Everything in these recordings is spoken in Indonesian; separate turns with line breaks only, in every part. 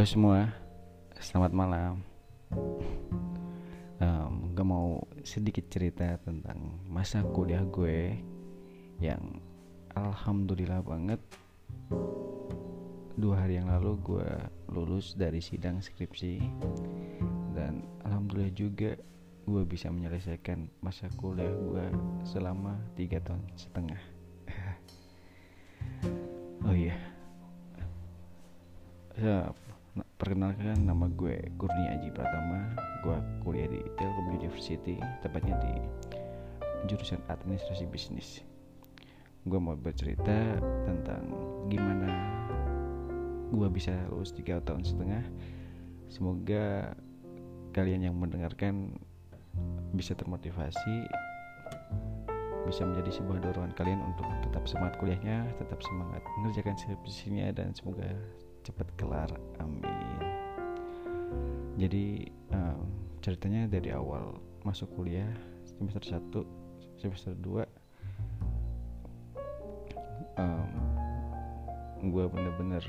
Halo semua, selamat malam. Um, gue mau sedikit cerita tentang masa kuliah gue yang alhamdulillah banget dua hari yang lalu gue lulus dari sidang skripsi dan alhamdulillah juga gue bisa menyelesaikan masa kuliah gue selama tiga tahun setengah. oh iya, ya, perkenalkan nama gue Kurnia Aji Pratama. Gue kuliah di Telkom University tepatnya di jurusan administrasi bisnis. Gue mau bercerita tentang gimana gue bisa lulus tiga tahun setengah. Semoga kalian yang mendengarkan bisa termotivasi bisa menjadi sebuah dorongan kalian untuk tetap semangat kuliahnya tetap semangat mengerjakan skripsinya dan semoga cepat kelar amin. Jadi um, ceritanya dari awal masuk kuliah semester 1 semester 2 um, gue bener-bener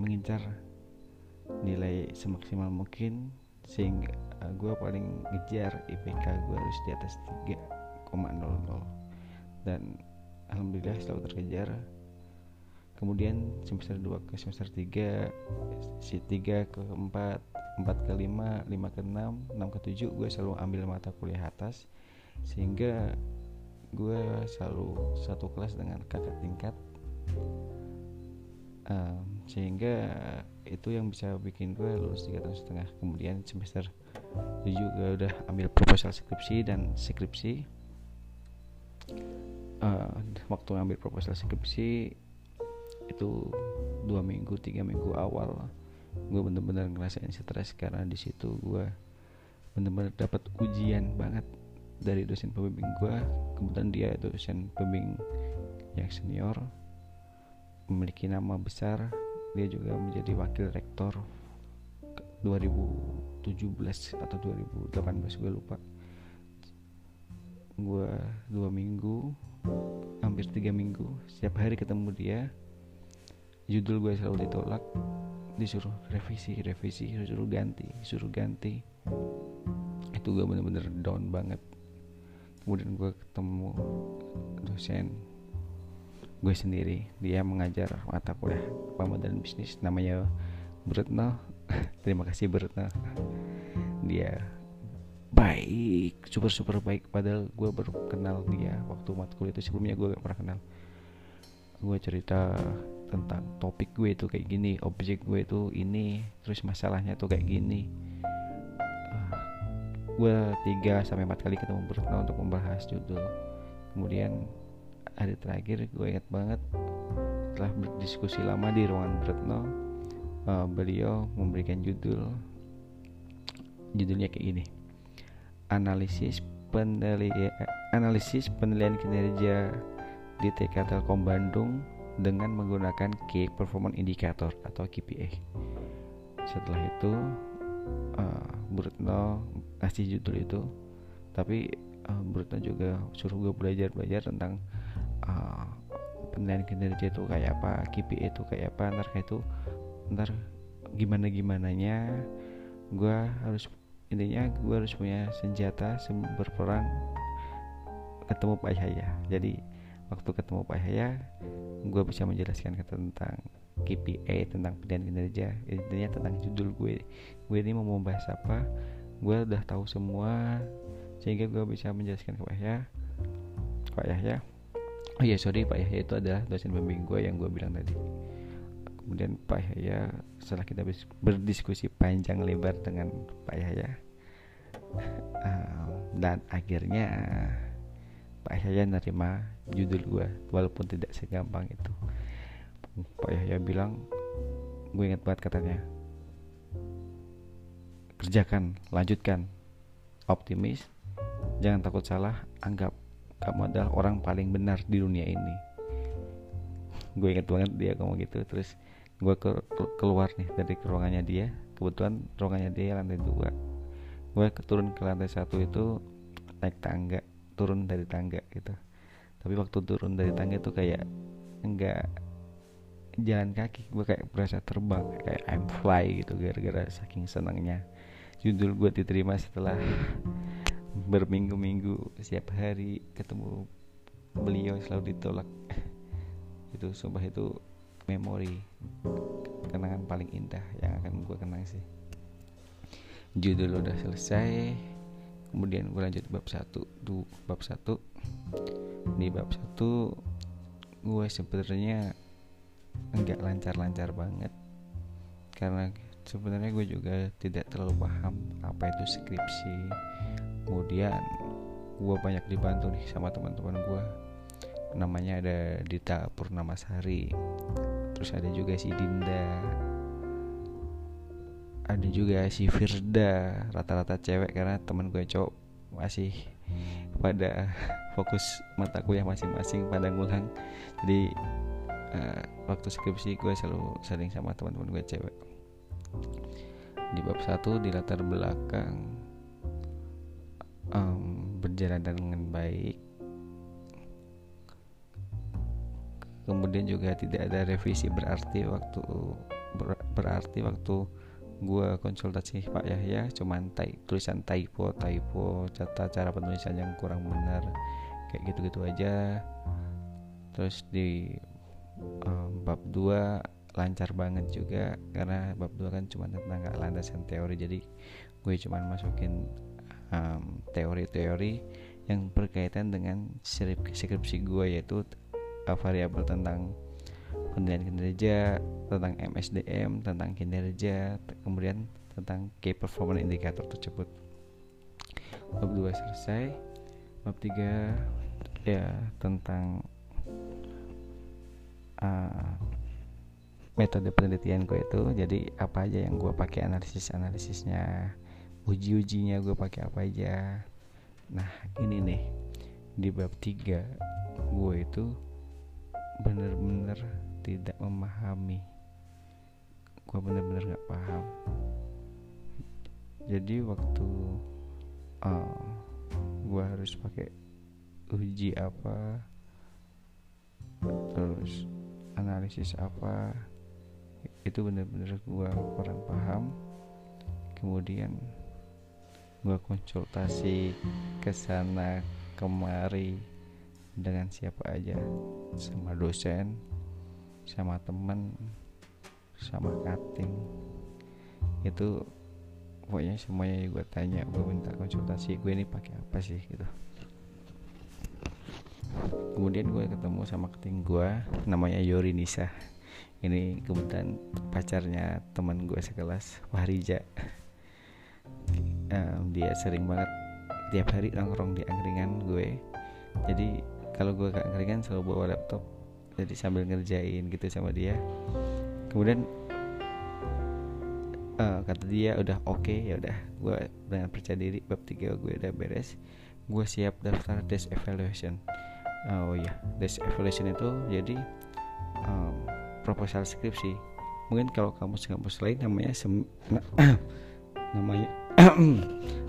mengincar nilai semaksimal mungkin sehingga uh, gue paling ngejar IPK gue harus di atas 3,00 dan alhamdulillah selalu terkejar kemudian semester 2 ke semester 3 si 3 ke 4 4 ke 5 5 ke 6 6 ke 7 gue selalu ambil mata kuliah atas. Sehingga gue selalu satu kelas dengan kakak tingkat. Um, sehingga itu yang bisa bikin gue lulus 3 tahun setengah. Kemudian semester 7 gue udah ambil proposal skripsi dan skripsi. Uh, waktu ambil proposal skripsi itu dua minggu tiga minggu awal gue bener-bener ngerasain stres karena di situ gue bener-bener dapat ujian banget dari dosen pembimbing gue kemudian dia dosen pembimbing yang senior memiliki nama besar. Dia juga menjadi wakil rektor 2017 atau 2018 gue lupa. Gue dua minggu hampir tiga minggu setiap hari ketemu dia judul gue selalu ditolak. Disuruh revisi revisi disuruh ganti disuruh ganti. Itu gue bener-bener down banget. Kemudian gue ketemu dosen gue sendiri. Dia mengajar mata kuliah pemodern bisnis. Namanya Brutno. Terima kasih Brutno. Dia baik super super baik. Padahal gue baru kenal dia waktu matkul itu. Sebelumnya gue gak pernah kenal. Gue cerita tentang topik gue itu kayak gini objek gue itu ini terus masalahnya tuh kayak gini. Uh, gue tiga sampai empat kali ketemu Bruno untuk membahas judul. Kemudian hari terakhir gue ingat banget setelah berdiskusi lama di ruangan Bruno uh, beliau memberikan judul judulnya kayak gini. Analisis penilaian analisis penilaian kinerja di TK Telkom Bandung dengan menggunakan Key Performance Indicator atau KPI. Setelah itu uh, Brutno ngasih judul itu, tapi uh, Brutno juga suruh gue belajar belajar tentang uh, penilaian kinerja itu kayak apa, KPI itu kayak apa, ntar kayak itu ntar gimana gimana nya gue harus intinya gue harus punya senjata berperang ketemu Pak Yahya jadi waktu ketemu Pak Yahya gue bisa menjelaskan tentang KPI tentang pendidikan kinerja intinya tentang judul gue. Gue ini mau membahas apa gue udah tahu semua sehingga gue bisa menjelaskan ke Pak Yahya. Pak Yahya oh iya sorry Pak Yahya itu adalah dosen pembimbing gue yang gue bilang tadi. Kemudian Pak Yahya setelah kita berdiskusi panjang lebar dengan Pak Yahya uh, dan akhirnya Pak Yahya nerima judul gue walaupun tidak segampang itu. Pak Yahya bilang gue ingat banget katanya kerjakan lanjutkan. Optimis jangan takut salah anggap kamu adalah orang paling benar di dunia ini. Gue ingat banget dia ngomong gitu terus gue ke keluar nih dari ruangannya dia. Kebetulan ruangannya dia lantai dua. Gue turun ke lantai satu itu naik tangga turun dari tangga gitu. Tapi waktu turun dari tangga itu kayak enggak jalan kaki gue kayak berasa terbang kayak I'm fly gitu gara-gara saking senangnya. Judul gue diterima setelah berminggu-minggu setiap hari ketemu beliau selalu ditolak. Itu sumpah itu memori kenangan paling indah yang akan gue kenang sih. Judul udah selesai kemudian gue lanjut bab satu du bab satu. Di bab satu gue sebenarnya nggak lancar-lancar banget. Karena sebenarnya gue juga tidak terlalu paham apa itu skripsi. Kemudian gue banyak dibantu nih sama teman-teman gue namanya ada Dita Purnamasari. Terus ada juga si Dinda ada juga si Firda rata-rata cewek karena teman gue cowok masih pada fokus mata kuliah masing-masing pada ngulang. Jadi uh, waktu skripsi gue selalu sering sama teman-teman gue cewek. Di bab satu di latar belakang um, berjalan dengan baik. Kemudian juga tidak ada revisi berarti waktu ber, berarti waktu gue konsultasi Pak Yahya cuman tai, tulisan typo typo cara cara penulisan yang kurang benar kayak gitu-gitu aja. Terus di um, bab 2 lancar banget juga karena bab 2 kan cuma tentang landasan teori jadi gue cuman masukin teori-teori um, yang berkaitan dengan skripsi gue yaitu uh, variabel tentang penilaian kinerja tentang MSDM tentang kinerja kemudian tentang key performance indicator tersebut. Bab 2 selesai. Bab 3 ya tentang uh, metode penelitian gue itu. Jadi apa aja yang gue pakai analisis analisisnya uji ujinya gue pakai apa aja. Nah ini nih di bab 3 gue itu bener-bener tidak memahami. Gue bener-bener gak paham. Jadi waktu uh, eh, gue harus pakai uji apa terus analisis apa itu bener-bener gue kurang paham. Kemudian gue konsultasi ke sana kemari dengan siapa aja sama dosen sama temen sama kating itu pokoknya semuanya gue tanya gue minta konsultasi gue ini pakai apa sih gitu. Kemudian gue ketemu sama keting gue namanya Yori Nisa ini kebetulan pacarnya teman gue sekelas Fahrija um, dia sering banget tiap hari nongkrong di angkringan gue. Jadi kalau gue gak ngeringan selalu bawa laptop jadi sambil ngerjain gitu sama dia. Kemudian uh, kata dia udah oke okay, ya udah. Gue dengan percaya diri bab tiga gue udah beres. Gue siap daftar desk evaluation. Uh, oh iya desk evaluation itu jadi um, proposal skripsi. Mungkin kalau kampus-kampus lain namanya sem namanya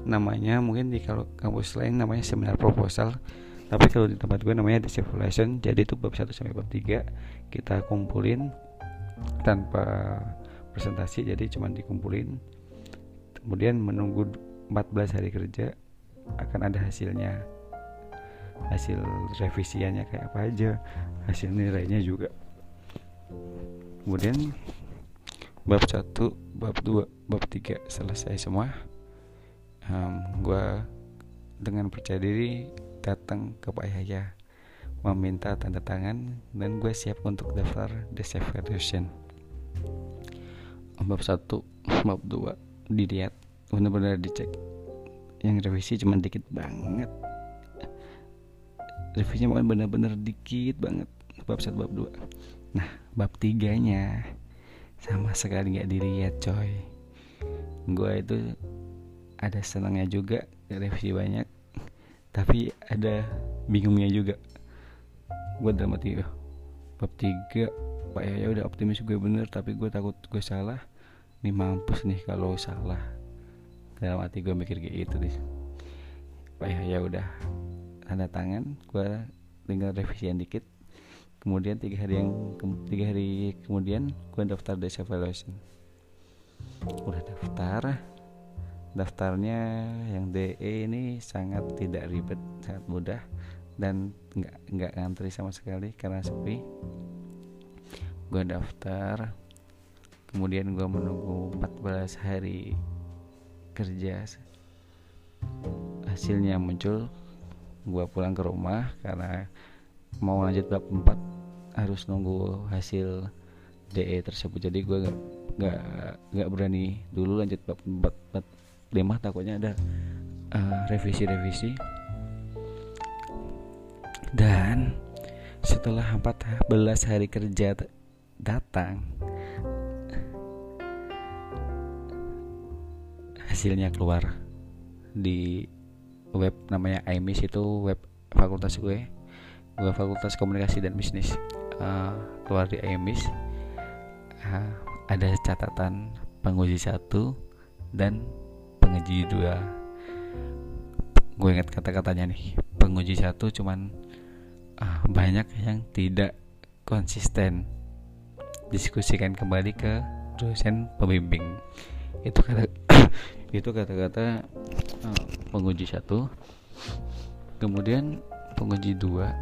namanya mungkin di kalau kampus lain namanya seminar proposal tapi kalau di tempat gue namanya dissimulation jadi itu bab 1 sampai bab 3 kita kumpulin tanpa presentasi jadi cuma dikumpulin. Kemudian menunggu 14 hari kerja akan ada hasilnya. Hasil revisiannya kayak apa aja hasil nilainya juga. Kemudian bab 1 bab 2 bab 3 selesai semua. Um, gue dengan percaya diri datang ke Pak Yahya meminta tanda tangan dan gue siap untuk daftar Desevolution bab 1 bab 2 dilihat benar-benar dicek. Yang revisi cuma dikit banget. Revisinya bukan benar-benar dikit banget. Bab 1 bab 2 nah bab 3 nya sama sekali nggak dilihat coy. Gue itu ada senangnya juga revisi banyak tapi ada bingungnya juga. Gue dalam hati oh, bab tiga pak ya udah optimis gue bener tapi gue takut gue salah. Nih mampus nih kalau salah. Dalam hati gue mikir kayak gitu nih pak ya udah tanda tangan gue tinggal revisian dikit. Kemudian tiga hari yang tiga hari kemudian gue daftar desk evaluation udah daftar daftarnya yang DE ini sangat tidak ribet sangat mudah dan nggak nggak ngantri sama sekali karena sepi. Gue daftar kemudian gue menunggu 14 hari kerja. Hasilnya muncul gue pulang ke rumah karena mau lanjut bab 4 harus nunggu hasil DE tersebut. Jadi gue gak, gak, gak berani dulu lanjut bab 4, 4 5 takutnya ada uh, revisi-revisi. Dan setelah 14 hari kerja datang hasilnya keluar di web namanya IMIS itu web fakultas gue gue fakultas komunikasi dan bisnis. Uh, keluar di IMIS uh, ada catatan penguji satu dan penguji dua gue ingat kata-katanya nih penguji satu cuman uh, banyak yang tidak konsisten. Diskusikan kembali ke dosen pembimbing. Itu kata itu kata-kata uh, penguji satu. Kemudian penguji dua.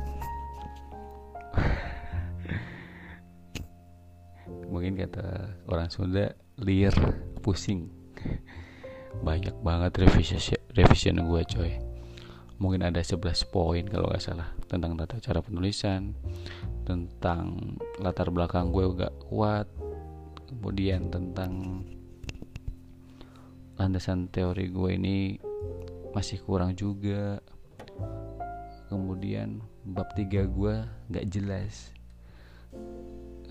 Mungkin kata orang Sunda liar pusing banyak banget revisi revision gue coy. Mungkin ada 11 poin kalau nggak salah. Tentang tata cara penulisan tentang latar belakang gue gak kuat kemudian tentang landasan teori gue ini masih kurang juga. Kemudian bab tiga gue nggak jelas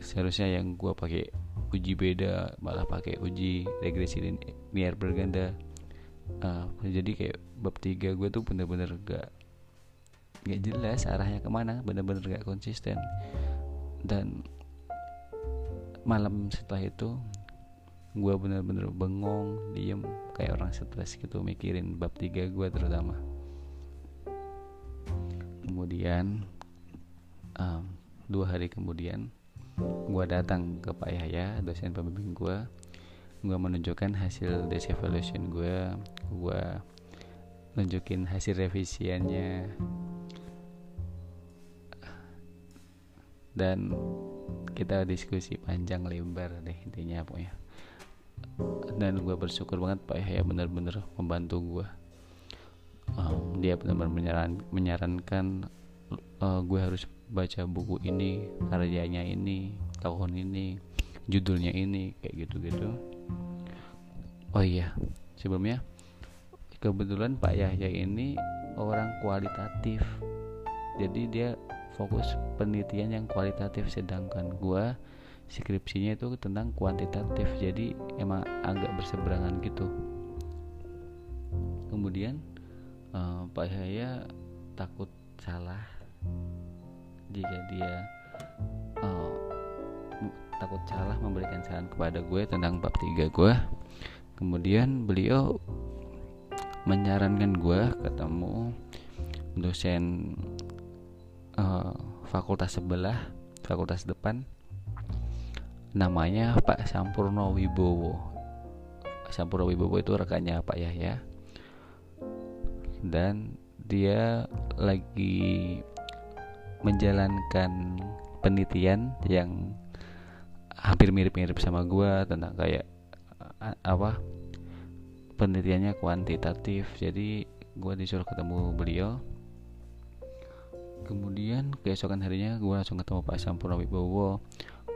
seharusnya yang gue pakai uji beda malah pakai uji regresi linear berganda. Uh, jadi kayak bab tiga gue tuh bener-bener gak gak jelas arahnya ke mana bener-bener gak konsisten. Dan malam setelah itu gue bener-bener bengong diem kayak orang stres gitu mikirin bab tiga gue terutama. Kemudian um, dua hari kemudian gue datang ke Pak Yahya dosen pembimbing gue gue menunjukkan hasil desk evaluation gue gue nunjukin hasil revisiannya. Dan kita diskusi panjang lebar deh intinya pokoknya dan gue bersyukur banget Pak Yahya benar-benar membantu gue um, dia benar-benar menyaran, menyarankan uh, gue harus baca buku ini karyanya ini tahun ini judulnya ini kayak gitu-gitu. Oh iya sebelumnya kebetulan Pak Yahya ini orang kualitatif. Jadi dia fokus penelitian yang kualitatif sedangkan gue skripsinya itu tentang kuantitatif. Jadi emang agak berseberangan gitu. Kemudian uh, Pak Yahya takut salah jika dia uh, takut salah memberikan saran kepada gue tentang bab tiga gue. Kemudian beliau menyarankan gue ketemu dosen uh, fakultas sebelah fakultas depan. Namanya Pak Sampurno Wibowo Sampurno Wibowo itu rekannya Pak Yahya. Dan dia lagi menjalankan penelitian yang hampir mirip-mirip sama gue tentang kayak apa penelitiannya kuantitatif. Jadi gue disuruh ketemu beliau. Kemudian keesokan harinya gue langsung ketemu Pak Sampurno Wibowo.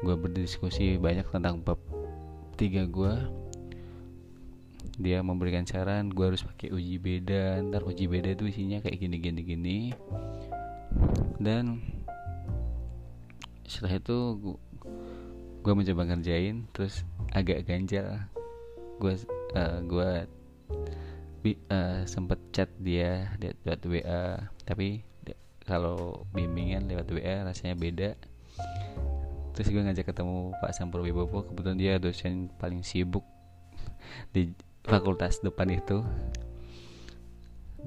Gue berdiskusi banyak tentang bab tiga gue dia memberikan saran gue harus pakai uji beda. Ntar uji beda itu isinya kayak gini gini gini dan setelah itu gue mencoba ngerjain terus agak ganjal. Gue uh, gue uh, sempet chat dia lewat WA tapi kalau bimbingan lewat WA rasanya beda. Terus gue ngajak ketemu Pak Sampur Wibowo. Kebetulan dia dosen paling sibuk di fakultas depan itu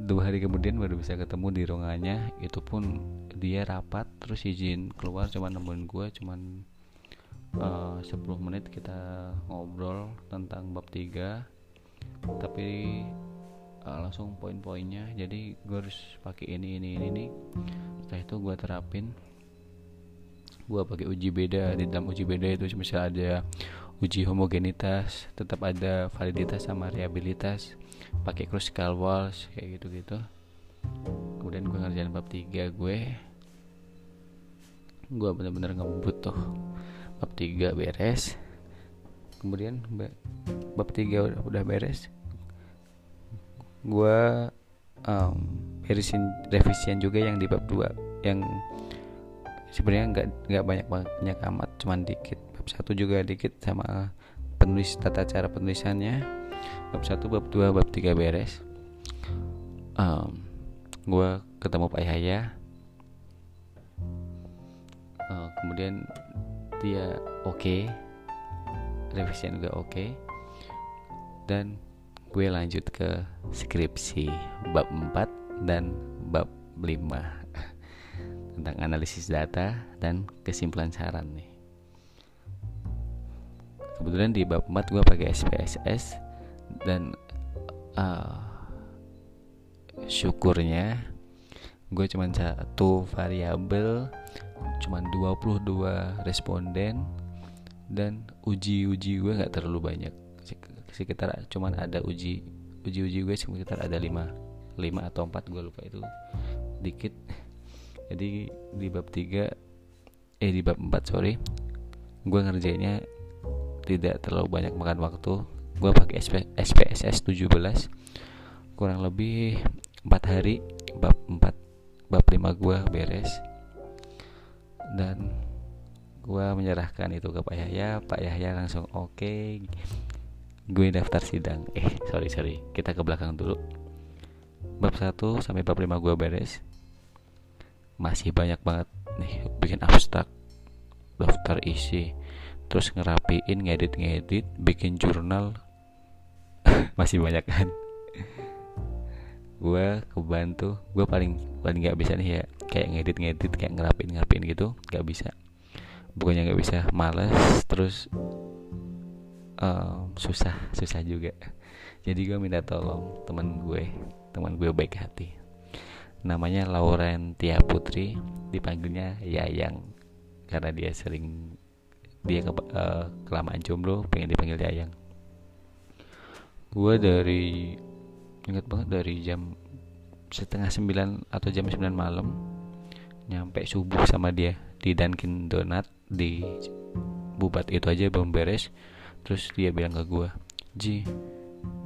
dua hari kemudian baru bisa ketemu di ruangannya itu pun dia rapat terus izin keluar cuma nemuin gue cuman uh, 10 menit kita ngobrol tentang bab 3 tapi uh, langsung poin-poinnya. Jadi gue harus pakai ini ini ini ini. Setelah itu gue terapin. Gue pakai uji beda. Di dalam uji beda itu misalnya ada uji homogenitas tetap ada validitas sama reliabilitas pakai crucial walls kayak gitu gitu kemudian gue ngerjain bab 3 gue. Gue bener-bener ngebut tuh. Bab 3 beres. Kemudian bab 3 udah, udah beres. Gue um, beresin revisian juga yang di bab 2 yang sebenarnya nggak nggak banyak banyak amat cuman dikit. Bab satu juga dikit sama penulis tata cara penulisannya. Bab satu bab dua bab tiga beres. Um, gue ketemu Pak Yahya. Uh, kemudian dia oke. Okay, revisian juga oke. Okay, dan gue lanjut ke skripsi bab 4 dan bab 5 tentang analisis data dan kesimpulan saran nih kebetulan di bab 4 gue pakai SPSS dan uh, syukurnya gue cuma satu variabel cuma 22 responden dan uji-uji gue nggak terlalu banyak. Sekitar cuman ada uji uji-uji gue sekitar ada 5 5 atau 4 gue lupa itu dikit. Jadi di bab 3 eh di bab 4 sorry gue ngerjainnya tidak terlalu banyak makan waktu. Gue pakai SP, SPSS 17 kurang lebih 4 hari bab 4 bab 5 gue beres. Dan gue menyerahkan itu ke Pak Yahya. Pak Yahya langsung oke okay. gue daftar sidang. Eh sorry sorry. Kita ke belakang dulu. Bab 1 sampai bab 5 gue beres. Masih banyak banget nih bikin abstrak daftar isi terus ngerapiin ngedit-ngedit bikin jurnal. Masih banyak kan? Gue kebantu gue paling paling nggak bisa nih ya kayak ngedit-ngedit kayak ngerapin ngerapin gitu nggak bisa. Bukannya nggak bisa males terus um, susah susah juga. Jadi gue minta tolong teman gue teman gue baik hati. Namanya Laurentia Putri dipanggilnya Yayang karena dia sering dia ke, uh, kelamaan jomblo pengen dipanggil Yayang gue dari ingat banget dari jam setengah sembilan atau jam sembilan malam nyampe subuh sama dia di Dunkin Donat di bubat itu aja belum beres. Terus dia bilang ke gue Ji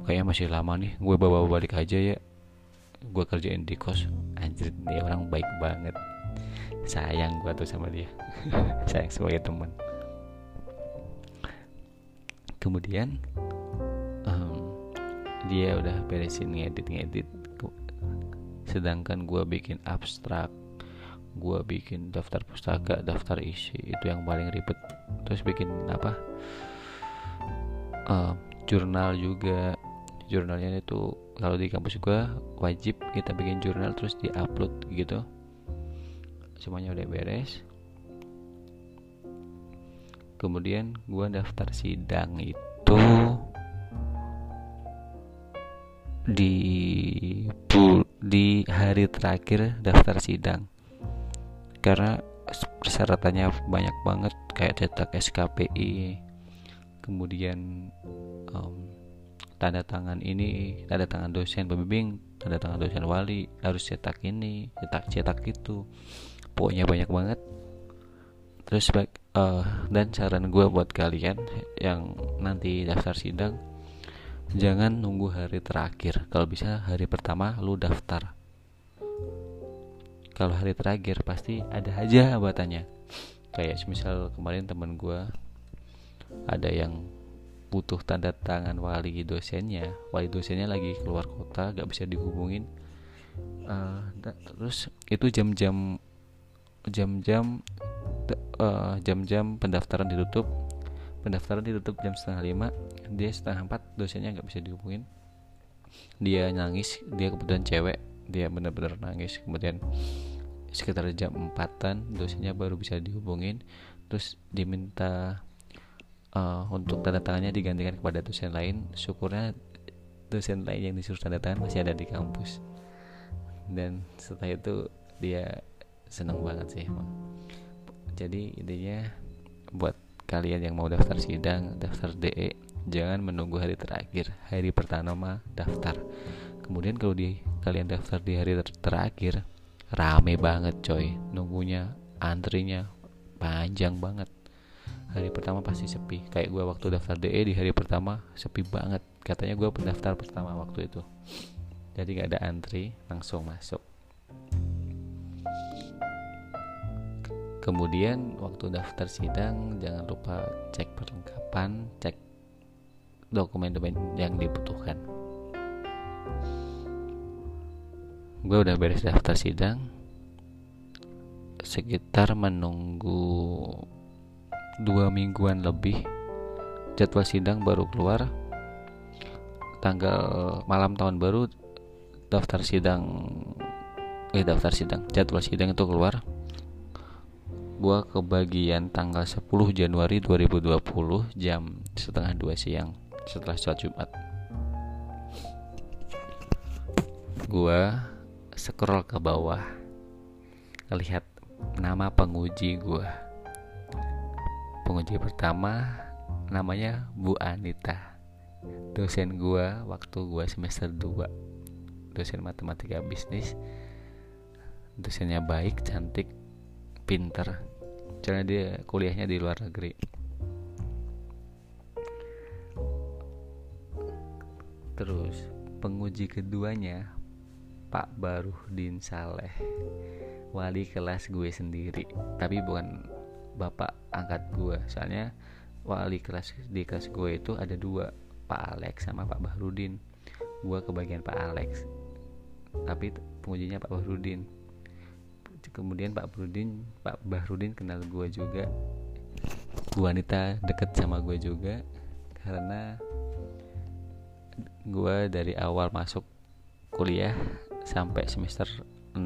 kayaknya masih lama nih gue bawa balik aja ya. Gue kerjain di kos. Anjir dia orang baik banget. Sayang gue tuh sama dia. Sayang sebagai teman kemudian um, dia udah beresin ngedit ngedit. Sedangkan gue bikin abstrak gue bikin daftar pustaka daftar isi itu yang paling ribet. Terus bikin apa? Uh, jurnal juga. Jurnalnya itu kalau di kampus gue wajib kita bikin jurnal terus diupload gitu. Semuanya udah beres kemudian gue daftar sidang itu di di hari terakhir daftar sidang. Karena persyaratannya banyak banget kayak cetak SKPI kemudian um, tanda tangan ini tanda tangan dosen pembimbing tanda tangan dosen wali harus cetak ini cetak cetak itu. Pokoknya banyak banget. Terus baik uh, dan saran gue buat kalian yang nanti daftar sidang jangan nunggu hari terakhir. Kalau bisa hari pertama lu daftar. Kalau hari terakhir pasti ada aja hambatannya kayak misal kemarin temen gue ada yang butuh tanda tangan wali dosennya. Wali dosennya lagi keluar kota gak bisa dihubungin. Uh, terus itu jam-jam jam-jam uh, jam-jam pendaftaran ditutup. Pendaftaran ditutup jam setengah lima. Dia setengah empat dosennya nggak bisa dihubungin. Dia nangis dia kebetulan cewek. Dia benar-benar nangis. Kemudian sekitar jam empatan dosennya baru bisa dihubungin. Terus diminta uh, untuk tanda tangannya digantikan kepada dosen lain. Syukurnya dosen lain yang disuruh tanda tangan masih ada di kampus. Dan setelah itu dia seneng banget sih emang jadi intinya buat kalian yang mau daftar sidang daftar DE jangan menunggu hari terakhir. Hari pertama daftar. Kemudian kalau di kalian daftar di hari ter terakhir rame banget coy. Nunggunya antrinya panjang banget. Hari pertama pasti sepi. Kayak gue waktu daftar DE di hari pertama sepi banget. Katanya gue pendaftar pertama waktu itu. Jadi nggak ada antri langsung masuk kemudian waktu daftar sidang jangan lupa cek perlengkapan cek dokumen-dokumen yang dibutuhkan. Gue udah beres daftar sidang. Sekitar menunggu dua mingguan lebih jadwal sidang baru keluar. Tanggal malam tahun baru daftar sidang eh daftar sidang jadwal sidang itu keluar gua kebagian tanggal 10 Januari 2020 jam setengah dua siang setelah sholat Jumat. Gua scroll ke bawah lihat nama penguji gue penguji pertama namanya Bu Anita. Dosen gue waktu gue semester 2 dosen matematika bisnis. Dosennya baik cantik pinter. Karena dia kuliahnya di luar negeri. Terus penguji keduanya Pak Baruhdin Saleh. Wali kelas gue sendiri tapi bukan bapak angkat gue. Soalnya wali kelas di kelas gue itu ada dua Pak Alex sama Pak Bahrudin gue kebagian Pak Alex tapi pengujinya Pak Bahrudin kemudian Pak Bahrudin Pak Bahrudin kenal gue juga. Bu wanita deket sama gue juga. Karena gue dari awal masuk kuliah sampai semester 6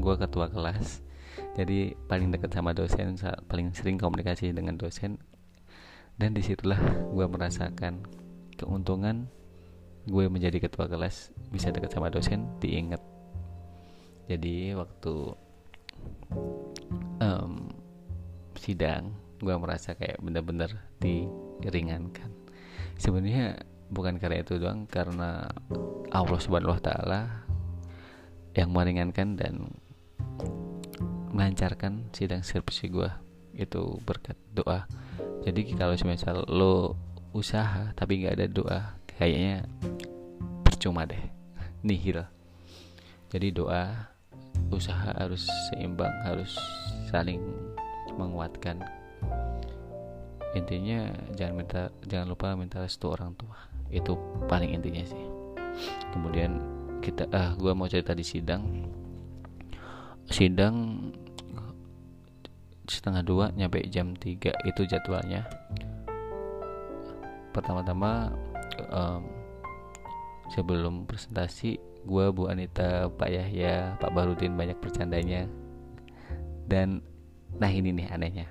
gue ketua kelas. Jadi paling dekat sama dosen paling sering komunikasi dengan dosen. Dan di situlah gue merasakan keuntungan gue menjadi ketua kelas bisa dekat sama dosen diingat jadi waktu um, sidang gue merasa kayak bener-bener diringankan. Sebenarnya bukan karena itu doang karena Allah Subhanahu wa taala yang meringankan dan melancarkan sidang skripsi gue itu berkat doa. Jadi kalau misal lo usaha tapi nggak ada doa kayaknya percuma deh. Nihil. Jadi doa usaha harus seimbang harus saling menguatkan. Intinya jangan minta jangan lupa minta restu orang tua. Itu paling intinya sih. Kemudian kita ah gue mau cerita di sidang. Sidang setengah dua nyampe jam 3 itu jadwalnya. Pertama-tama um, sebelum presentasi gue Bu Anita Pak Yahya Pak Barudin banyak bercandanya. Dan nah ini nih anehnya.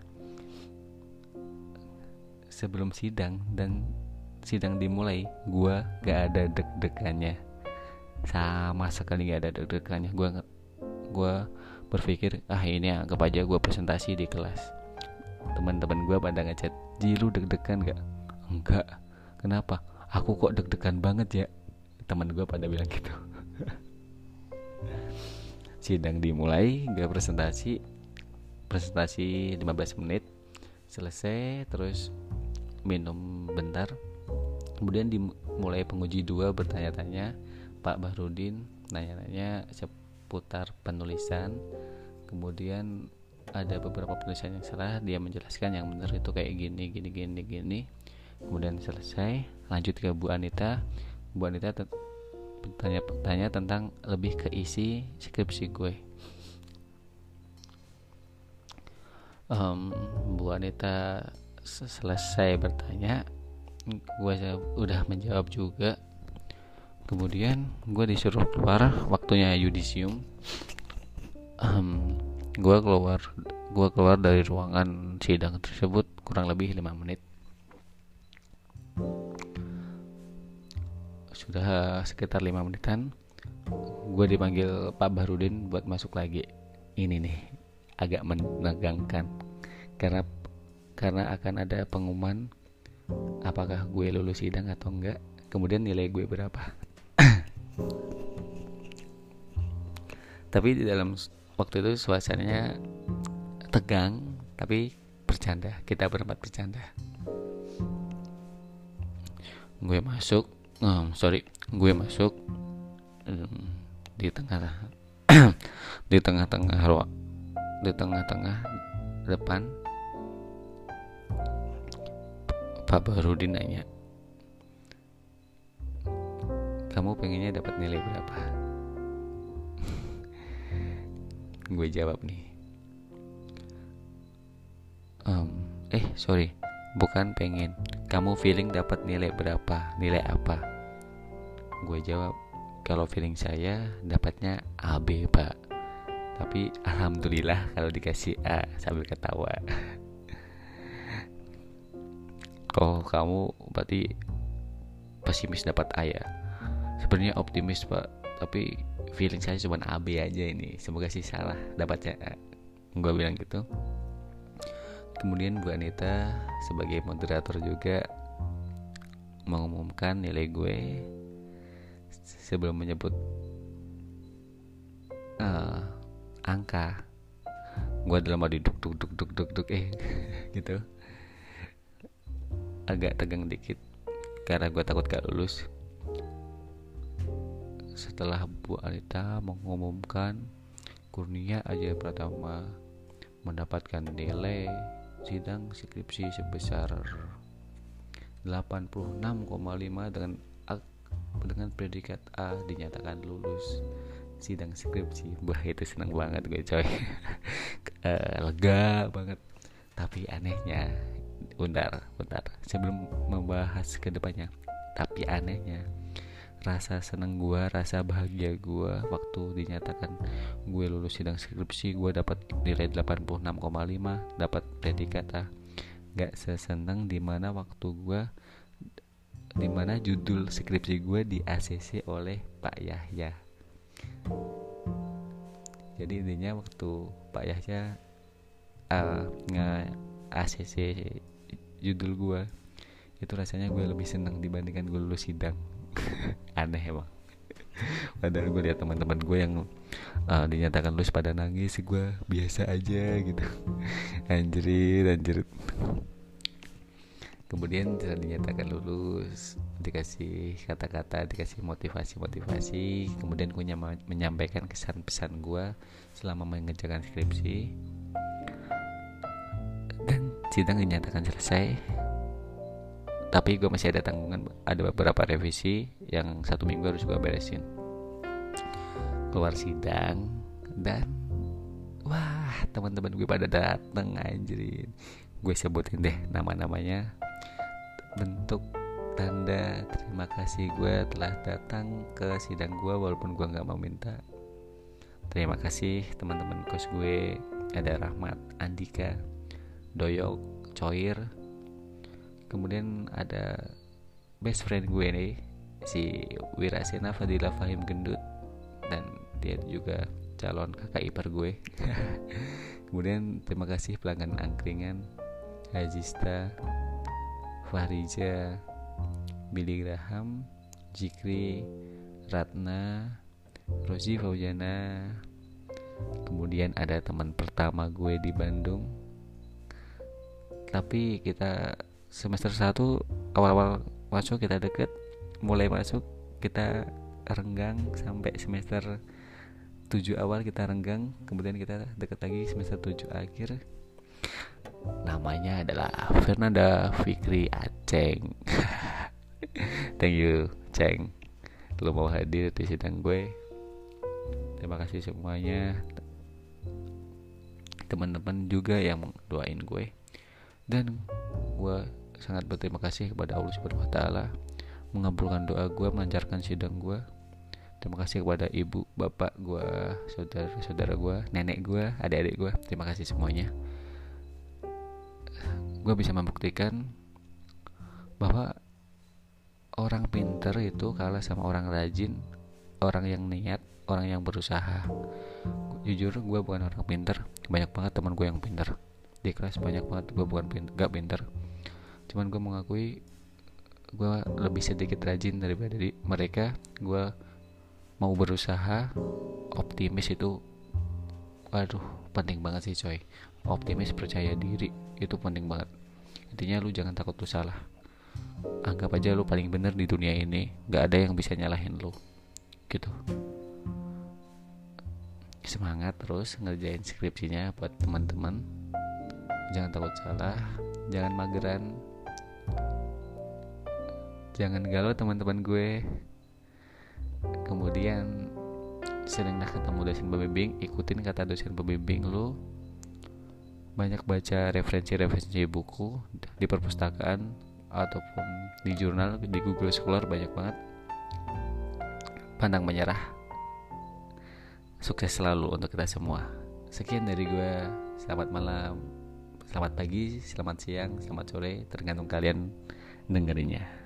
Sebelum sidang dan sidang dimulai gue gak ada deg-degannya. Sama sekali gak ada deg-degannya. Gue gue berpikir ah ini anggap aja gue presentasi di kelas. Teman-teman gue pada ngechat Ji lu deg-degan gak? Enggak. Kenapa? Aku kok deg-degan banget ya teman gue pada bilang gitu. Sidang dimulai gue presentasi. Presentasi 15 menit. Selesai terus minum bentar. Kemudian dimulai penguji dua bertanya-tanya. Pak Bahrudin nanya-nanya seputar penulisan. Kemudian ada beberapa penulisan yang salah. Dia menjelaskan yang benar itu kayak gini gini gini gini. Kemudian selesai. Lanjut ke Bu Anita Bu Anita bertanya-tanya tentang lebih ke isi skripsi gue. Um, Bu Anita selesai bertanya gue udah menjawab juga. Kemudian gue disuruh keluar waktunya yudisium. Um, gue keluar gue keluar dari ruangan sidang tersebut kurang lebih lima menit sudah sekitar lima menitan gue dipanggil Pak Barudin buat masuk lagi. Ini nih agak menegangkan. Karena karena akan ada pengumuman apakah gue lulus sidang atau enggak kemudian nilai gue berapa. Tapi di dalam waktu itu suasananya tegang tapi bercanda. Kita berempat bercanda. Gue masuk um, sorry gue masuk um, di tengah di tengah-tengah ruang di tengah-tengah depan. Pak Barudin nanya kamu pengennya dapat nilai berapa? Gue jawab nih um, eh sorry bukan pengen. Kamu feeling dapat nilai berapa? Nilai apa? Gue jawab kalau feeling saya dapatnya AB pak. Tapi alhamdulillah kalau dikasih A sambil ketawa. Oh kamu berarti pesimis dapat A ya? Sebenarnya optimis pak. Tapi feeling saya cuma AB aja ini. Semoga sih salah dapatnya A. Gue bilang gitu kemudian Bu Anita sebagai moderator juga mengumumkan nilai gue sebelum menyebut uh, angka. Gue dalam mode duk duk duk duk duk duk eh gitu. Agak tegang dikit karena gue takut gak lulus. Setelah Bu Anita mengumumkan Kurnia aja pertama mendapatkan nilai sidang skripsi sebesar 86,5 dengan dengan predikat A dinyatakan lulus sidang skripsi. Wah itu senang banget gue coy. Uh, lega banget. Tapi anehnya bentar bentar. Sebelum membahas ke depannya tapi anehnya rasa seneng gue rasa bahagia gue waktu dinyatakan gue lulus sidang skripsi gue dapat nilai 86,5 dapat predikat A gak seseneng di mana waktu gue di mana judul skripsi gue di ACC oleh Pak Yahya. Jadi intinya waktu Pak Yahya uh, nge ACC judul gue itu rasanya gue lebih seneng dibandingkan gue lulus sidang aneh emang. Padahal gue lihat teman-teman gue yang uh, dinyatakan lulus pada nangis gue biasa aja gitu. Anjrit anjrit kemudian setelah dinyatakan lulus dikasih kata-kata dikasih motivasi-motivasi kemudian gue menyampaikan kesan pesan gue selama mengerjakan skripsi. Dan sidang dinyatakan selesai tapi gue masih ada tanggungan ada beberapa revisi yang satu minggu harus gue beresin. Keluar sidang dan wah teman-teman gue pada dateng anjirin gue sebutin deh nama-namanya. Bentuk tanda terima kasih gue telah datang ke sidang gue walaupun gue nggak mau minta. Terima kasih teman-teman kos gue. Ada Rahmat Andika Doyok Coir kemudian ada best friend gue nih si Wirasena Fadila Fahim Gendut. Dan dia juga calon kakak ipar gue. Kemudian terima kasih pelanggan angkringan Hajista Fahrija Billy Graham Jikri Ratna Rosi Faujana. Kemudian ada teman pertama gue di Bandung. Tapi kita semester 1 awal-awal masuk kita deket. Mulai masuk kita renggang sampai semester 7 awal kita renggang. Kemudian kita deket lagi semester 7 akhir. Namanya adalah Fernanda Fikri Aceng. Thank you Ceng. Lu mau hadir di sidang gue. Terima kasih semuanya. Teman-teman juga yang doain gue. Dan gue sangat berterima kasih kepada Allah Subhanahu wa taala mengabulkan doa gue melancarkan sidang gue terima kasih kepada ibu bapak gue saudara saudara gue nenek gue adik-adik gue terima kasih semuanya. Gue bisa membuktikan bahwa orang pinter itu kalah sama orang rajin orang yang niat orang yang berusaha. Jujur gue bukan orang pinter banyak banget teman gue yang pinter di kelas banyak banget gue bukan pinter, gak pinter cuman gue mengakui gue lebih sedikit rajin daripada di mereka. Gue mau berusaha optimis itu waduh penting banget sih coy. Optimis percaya diri itu penting banget. Intinya lu jangan takut lu salah. Anggap aja lu paling bener di dunia ini gak ada yang bisa nyalahin lu. Gitu. Semangat terus ngerjain skripsinya buat teman-teman. Jangan takut salah jangan mageran jangan galau teman-teman gue. Kemudian seringlah ketemu dosen pembimbing ikutin kata dosen pembimbing lu. Banyak baca referensi-referensi buku di perpustakaan ataupun di jurnal di Google Scholar banyak banget. Pandang menyerah. Sukses selalu untuk kita semua. Sekian dari gue. Selamat malam. Selamat pagi selamat siang selamat sore tergantung kalian dengerinnya